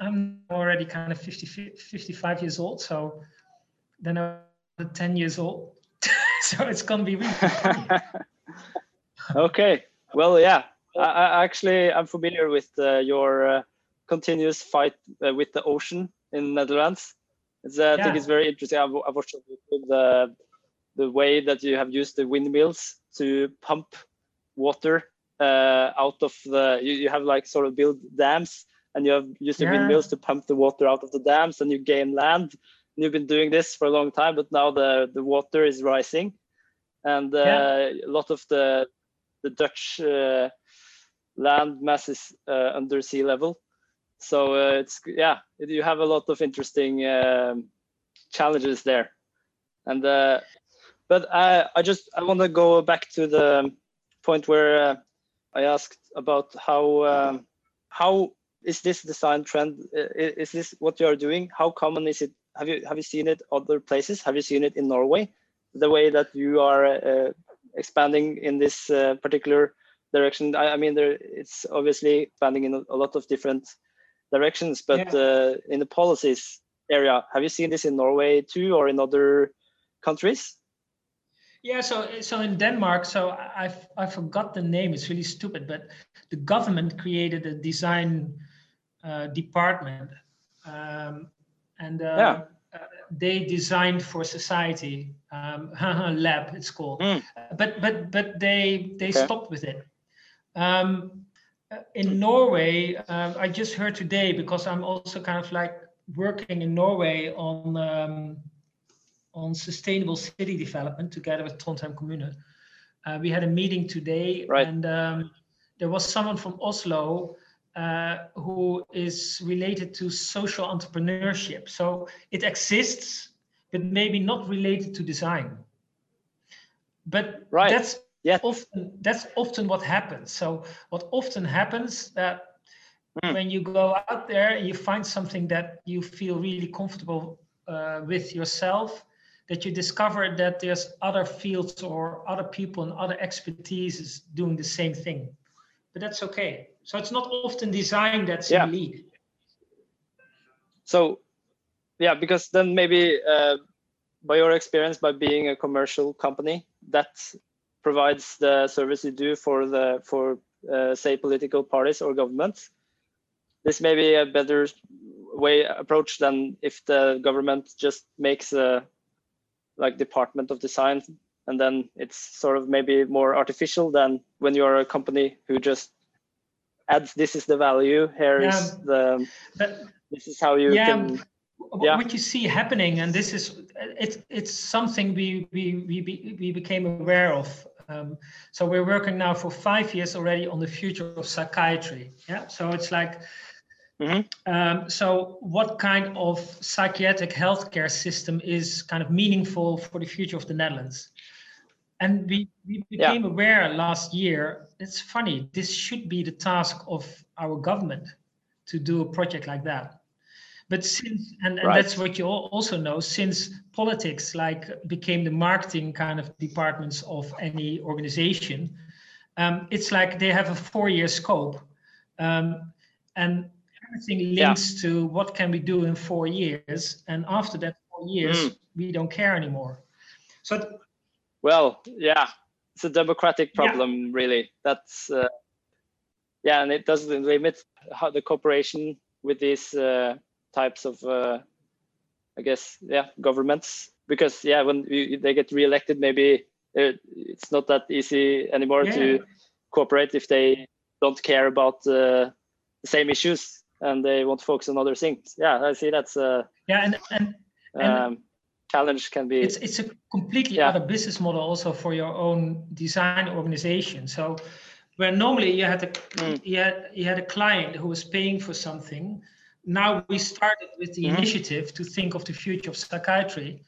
I'm already kind of 50, 55 years old. So then I'm 10 years old. so it's going to be really okay. Well, yeah, I, I, actually, I'm familiar with uh, your uh, continuous fight uh, with the ocean in the Netherlands. It's, uh, I think it's very interesting. I've, I've watched the the way that you have used the windmills to pump water uh, out of the. You, you have like sort of build dams, and you have used the yeah. windmills to pump the water out of the dams, and you gain land. And you've been doing this for a long time, but now the the water is rising, and uh, yeah. a lot of the the Dutch uh, land mass is uh, under sea level so uh, it's yeah you have a lot of interesting um, challenges there. And uh, but I, I just i want to go back to the point where uh, i asked about how um, how is this design trend is this what you are doing? How common is it? Have you have you seen it other places? Have you seen it in norway? The way that you are uh, expanding in this uh, particular direction. I, I, mean there it's obviously expanding in a, a lot of different directions. But yeah. uh, in the policies area, have you seen this in Norway too, or in other countries? Yeah, so so in Denmark, so I I forgot the name. It's really stupid, but the government created a design uh, department, um, and uh, yeah. uh, they designed for society um, lab. It's called, mm. but but but they they okay. stopped with it. Um, in Norway, uh, I just heard today because I'm also kind of like working in Norway on um, on sustainable city development together with Trondheim Kommune. Uh, we had a meeting today, right. and um, there was someone from Oslo uh, who is related to social entrepreneurship. So it exists, but maybe not related to design. But right. that's yeah. Often that's often what happens. So what often happens that mm. when you go out there and you find something that you feel really comfortable uh, with yourself that you discover that there's other fields or other people and other expertise is doing the same thing. But that's okay. So it's not often design that's yeah. lead so yeah because then maybe uh, by your experience, by being a commercial company that provides the service you do for the for uh, say political parties or governments, this may be a better way approach than if the government just makes a like department of design and then it's sort of maybe more artificial than when you're a company who just adds this is the value here yeah, is the but, this is how you yeah, can yeah. what you see happening and this is it's it's something we we we, we became aware of um, so we're working now for five years already on the future of psychiatry yeah so it's like Mm-hmm. Um, so, what kind of psychiatric healthcare system is kind of meaningful for the future of the Netherlands? And we, we became yeah. aware last year. It's funny. This should be the task of our government to do a project like that. But since and, and right. that's what you also know, since politics like became the marketing kind of departments of any organization, um, it's like they have a four-year scope. Um, and everything links yeah. to what can we do in four years and after that four years mm. we don't care anymore so well yeah it's a democratic problem yeah. really that's uh, yeah and it doesn't limit how the cooperation with these uh, types of uh, i guess yeah governments because yeah when we, they get reelected maybe it's not that easy anymore yeah. to cooperate if they don't care about uh, the same issues and they want to focus on other things. Yeah, I see that's a yeah, and and, and um, challenge can be. It's it's a completely yeah. other business model also for your own design organization. So where normally you had a mm. you had you had a client who was paying for something. Now we started with the mm-hmm. initiative to think of the future of psychiatry,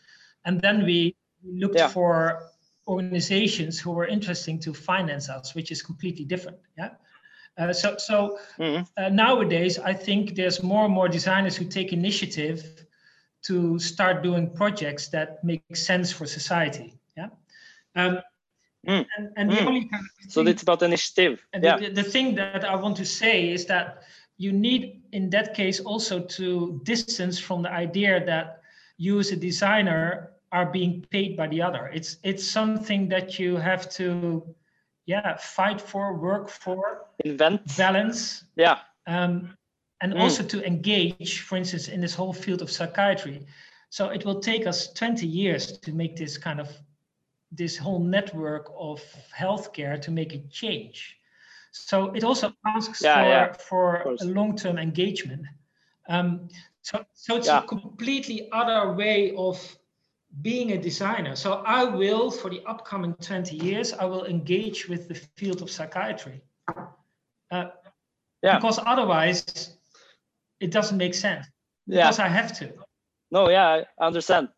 and then we looked yeah. for organizations who were interesting to finance us, which is completely different. Yeah. Uh, so so mm-hmm. uh, nowadays, I think there's more and more designers who take initiative to start doing projects that make sense for society. Yeah. Um, mm. And, and mm. the only kind of so it's about initiative. And yeah. the, the thing that I want to say is that you need, in that case, also to distance from the idea that you as a designer are being paid by the other. It's it's something that you have to yeah fight for work for invent. balance. Yeah. Um, and mm. also to engage for instance in this whole field of psychiatry. So it will take us 20 years to make this kind of this whole network of healthcare to make it change so it also asks yeah, for, yeah, for a long-term engagement um, so, so it's yeah. a completely other way of being a designer. So I will, for the upcoming 20 years, I will engage with the field of psychiatry. Uh, yeah. Because otherwise, it doesn't make sense. Yeah. Because I have to. No, yeah, I understand.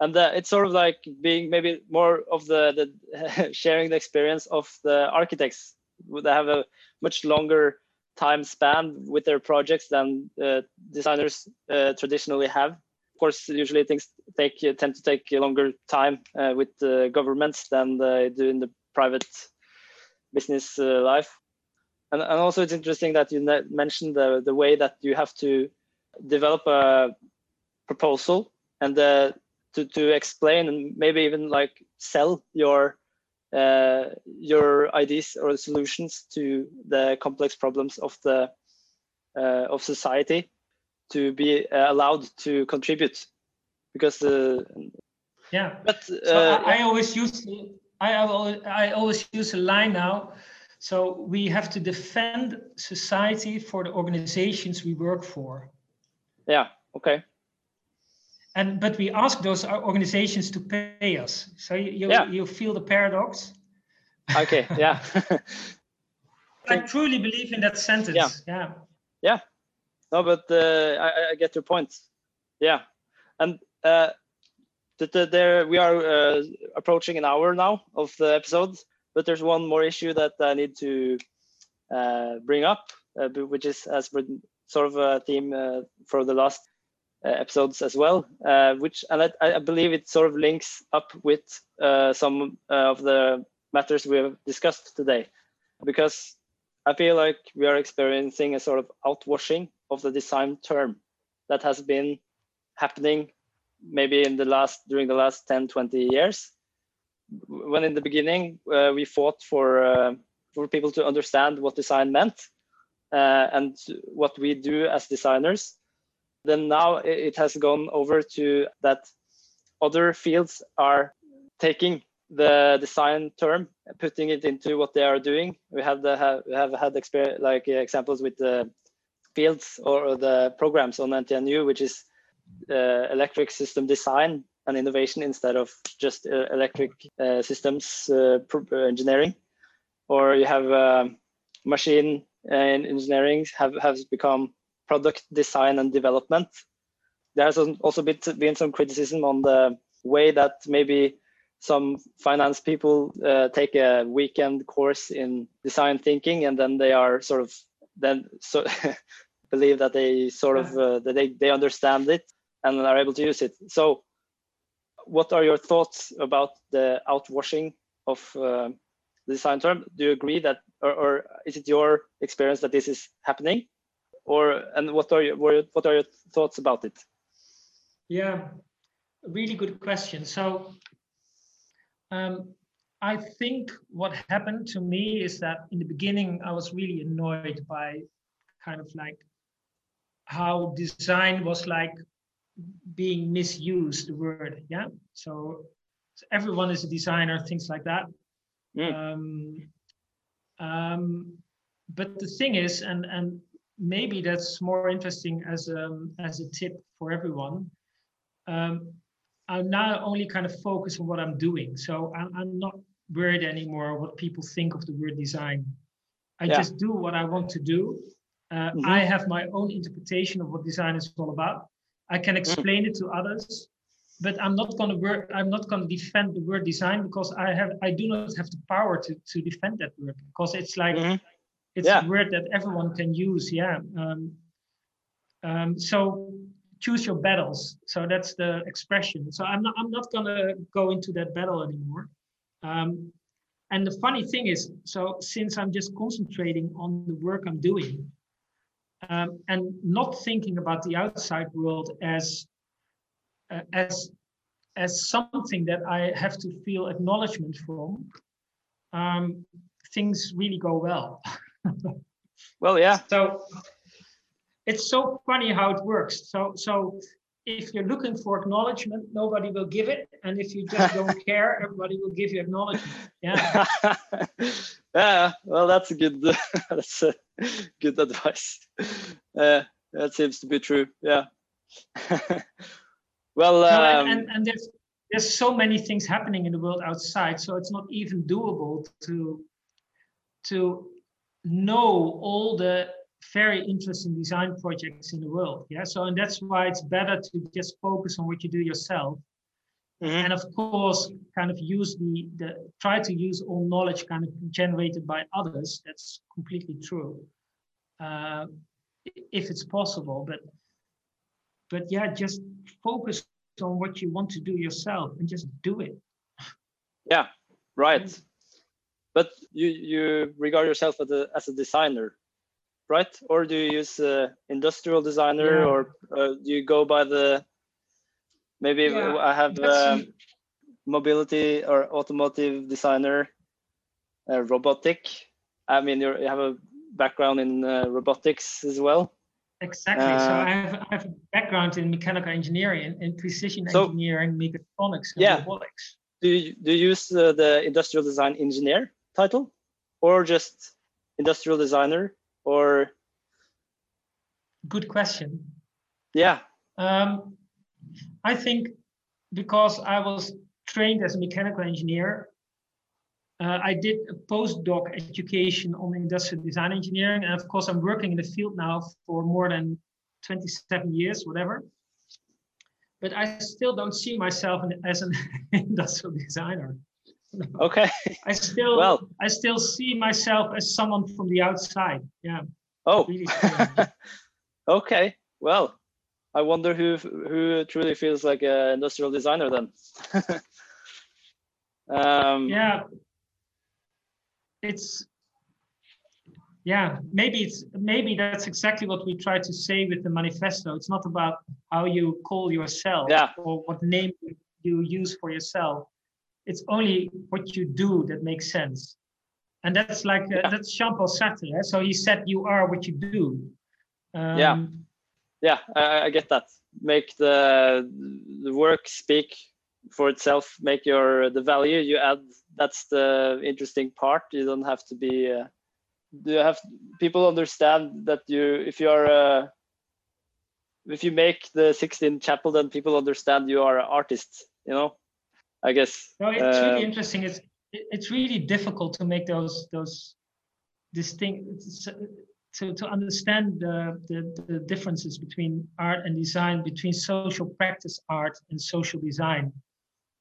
And uh, it's sort of like being maybe more of the, the sharing the experience of the architects. They have a much longer time span with their projects than uh, designers uh, traditionally have Of course, usually things take tend to take a longer time uh, with the governments than they do in the private business uh, life. And, and also, it's interesting that you mentioned the the way that you have to develop a proposal and uh, to to explain and maybe even like sell your uh, your ideas or solutions to the complex problems of the uh, of society to be uh, allowed to contribute because uh, yeah. but so uh, I, I, always use I, I always use a line now. So we have to defend society for the organizations we work for. Yeah okay and but we ask those organizations to pay us. So you you, yeah. you feel the paradox? Okay yeah. I truly believe in that sentence. Yeah. Yeah, yeah. No, but uh, I, I, get your point. Yeah, and uh, there we are uh, approaching an hour now of the episode, but there's one more issue that I need to uh, bring up, uh, which is as sort of a theme uh, for the last episodes as well, which and I, I, believe it sort of links up with some of the matters we have discussed today, because I feel like we are experiencing a sort of outwashing of the design term that has been happening maybe in the last during the last 10 20 years. When in the beginning uh, we fought for uh, for people to understand what design meant uh, and what we do as designers then now it has gone over to that other fields are taking the design term putting it into what they are doing. We have the have, have had experience like examples with the fields or the programs on ntnu which is uh, electric system design and innovation instead of just uh, electric uh, systems uh, engineering. Or you have um, machine engineering have has become product design and development. There's also been, been some criticism on the way that maybe some finance people uh, take a weekend course in design thinking and then they are sort of then so believe that they sort of uh, that they, they understand it and are able to use it. So what are your thoughts about the outwashing of uh, the design term? Do you agree that or, or, is it your experience that this is happening or and what are your what are your thoughts about it? Yeah really good question. So um, I think what happened to me is that in the beginning I was really annoyed by kind of like how design was like being misused the word yeah? So, so, everyone is a designer things like that. Mm. um, um, but the thing is and and maybe that's more interesting as a um, as a tip for everyone um, I'm now only kind of focused on what I'm doing. So I'm, I'm not worried anymore what people think of the word design. I yeah. just do what I want to do. Uh, mm-hmm. I have my own interpretation of what design is all about. I can mm. explain mm-hmm. it to others, but I'm not going to work. I'm not going to defend the word design because I have. I do not have the power to to defend that word because it's like mm-hmm. It's yeah. a word that everyone can use. Yeah. Um, um, so choose your battles. So that's the expression. So I'm not I'm not gonna go into that battle anymore. Um, and the funny thing is, so since I'm just concentrating on the work I'm doing, um, and not thinking about the outside world as uh, as as something that I have to feel acknowledgement from, um, things really go well. well, yeah. So it's so funny how it works. So so if you're looking for acknowledgement, nobody will give it, and if you just don't care, everybody will give you acknowledgement. Yeah. yeah. Well, that's a good. that's a good advice. Uh, that seems to be true. Yeah. well. Um, no, and, and, and there's there's so many things happening in the world outside, so it's not even doable to to know all the very interesting design projects in the world. Yeah. So and that's why it's better to just focus on what you do yourself. Mm-hmm. And of course, kind of use the the try to use all knowledge kind of generated by others. That's completely true. Uh, if it's possible, but but yeah, just focus on what you want to do yourself and just do it. Yeah, right. But you you regard yourself as a as a designer right? Or do you use uh, industrial designer, yeah. or uh, do you go by the maybe yeah, I have um, mobility or automotive designer, uh, robotic. I mean, you have a background in uh, robotics as well. Exactly. so uh, I have, I have a background in mechanical engineering and precision so, engineering, mechatronics, and yeah. robotics. Do you, do you use uh, the industrial design engineer title, or just industrial designer? or? Good question. Yeah. Um, i think because i was trained as a mechanical engineer uh, i did a postdoc education on industrial design engineering and of course i'm working in the field now for more than 27 years whatever. But i still don't see myself as an industrial designer okay. I still well. I still see myself as someone from the outside. Yeah. Oh. Really okay. Well i wonder who who truly feels like an industrial designer then. Um yeah. It's yeah, maybe it's maybe that's exactly what we try to say with the manifesto. It's not about how you call yourself Yeah. or what name you use for yourself. It's only what you do that makes sense. And that's like uh, Yeah. that's Jean Paul Sartre. eh? So he said, "You are what you do." Um, Yeah. yeah I, I get that make the the work speak for itself make your the value you add that's the interesting part you don't have to be uh, do you have people understand that you if you are uh, if you make the Sistine Chapel then people understand you are an artist you know i guess No, it's really Um, interesting. It's it's really difficult to make those those distinct to to understand the, the the differences between art and design, between social practice art and social design.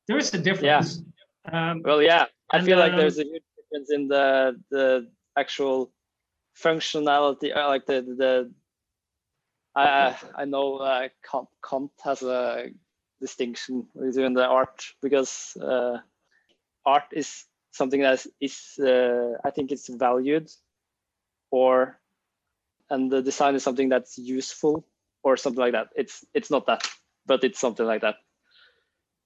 There is a difference. Um, Well, yeah, I feel like um, there's a huge difference in the the actual functionality, uh, like the the. I I know uh, Kant, Kant has a distinction between the art because uh, art is something that is, is uh, I think it's valued, or and the design is something that's useful or something like that. It's it's not that, but it's something like that.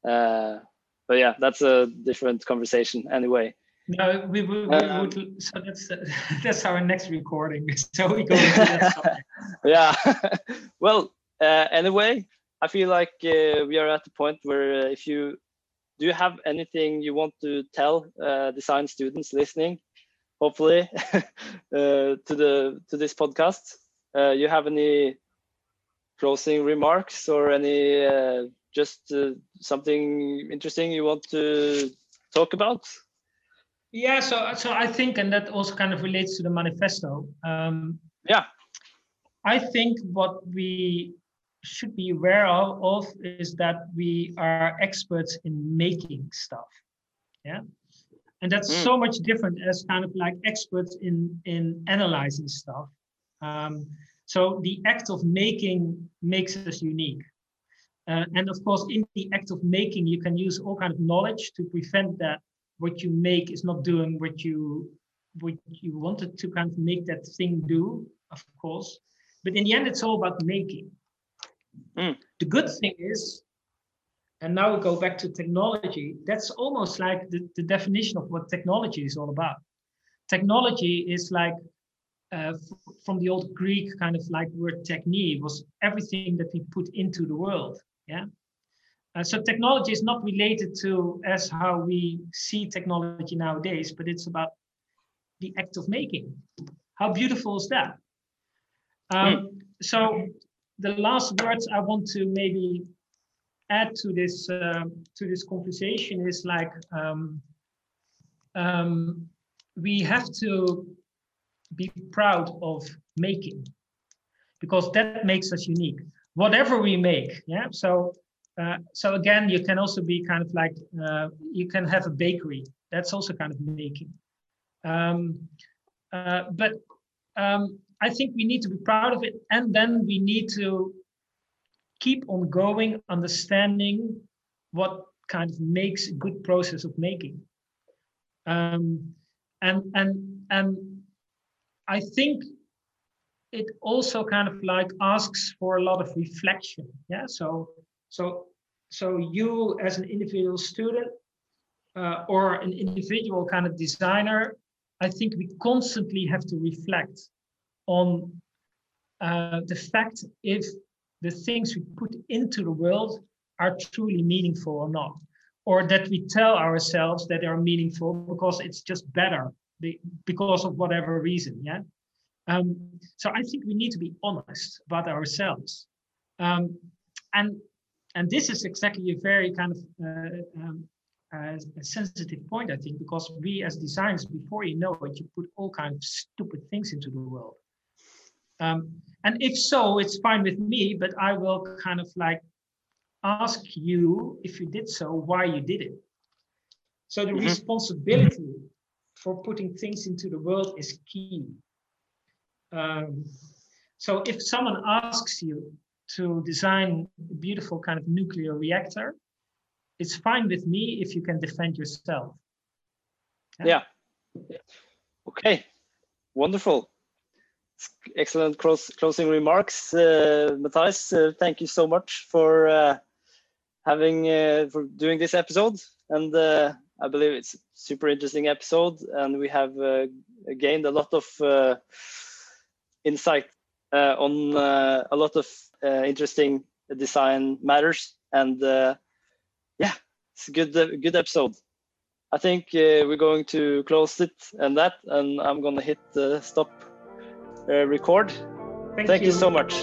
Uh, but yeah, that's a different conversation anyway. no, we, we, we Um, would. So that's that's our next recording. So we go into that subject. yeah. well, uh, anyway, I feel like uh, we are at the point where uh, if you do you have anything you want to tell uh, design students listening, hopefully uh, to the to this podcast, uh, you have any closing remarks or any uh, just uh, something interesting you want to talk about? Yeah, so so I think, and that also kind of relates to the manifesto. Um, Yeah. I think what we should be aware of, of is that we are experts in making stuff. Yeah. And that's Mm. so much different as kind of like experts in in analyzing stuff. Um, so the act of making makes us unique. Uh, and of course, in the act of making, you can use all kind of knowledge to prevent that what you make is not doing what you what you wanted to kind of make that thing do, of course. But in the end, it's all about making. Mm. The good thing is, and now we go back to technology, that's almost like the, the definition of what technology is all about. Technology is like uh, f- from the old Greek kind of like word technique was everything that we put into the world. Yeah. Uh, so technology is not related to as how we see technology nowadays, but it's about the act of making. How beautiful is that? Um, So the last words I want to maybe add to this uh, to this conversation is like um, um, we have to be proud of making because that makes us unique. Whatever we make, yeah. So uh, so again, you can also be kind of like uh, you can have a bakery. That's also kind of making. Um, uh, but um, I think we need to be proud of it, and then we need to keep on going, understanding what kind of makes a good process of making. Um, and and and I think it also kind of like asks for a lot of reflection. Yeah. So so so you as an individual student uh, or an individual kind of designer, I think we constantly have to reflect on uh, the fact if the things we put into the world are truly meaningful or not, or that we tell ourselves that they are meaningful because it's just better because of whatever reason. Yeah. Um, so I think we need to be honest about ourselves, um, and and this is exactly a very kind of uh, um, uh, a sensitive point, I think, because we as designers, before you know it, you put all kinds of stupid things into the world. Um, and if so, it's fine with me, but I will kind of like ask you if you did so, why you did it. So the Mhm. responsibility for putting things into the world is key. Um, so if someone asks you to design a beautiful kind of nuclear reactor, it's fine with me if you can defend yourself. Yeah. Okay. Wonderful. Excellent closing remarks, uh, Matthijs. Uh, thank you so much for uh, having uh, for doing this episode, and uh, I believe it's a super interesting episode, and we have uh, gained a lot of insight on a lot of interesting design matters, and yeah, it's a good good episode. I think we're going to close it and that, and I'm gonna hit the stop. uh, Uh, record. Thank, Thank you. you so much.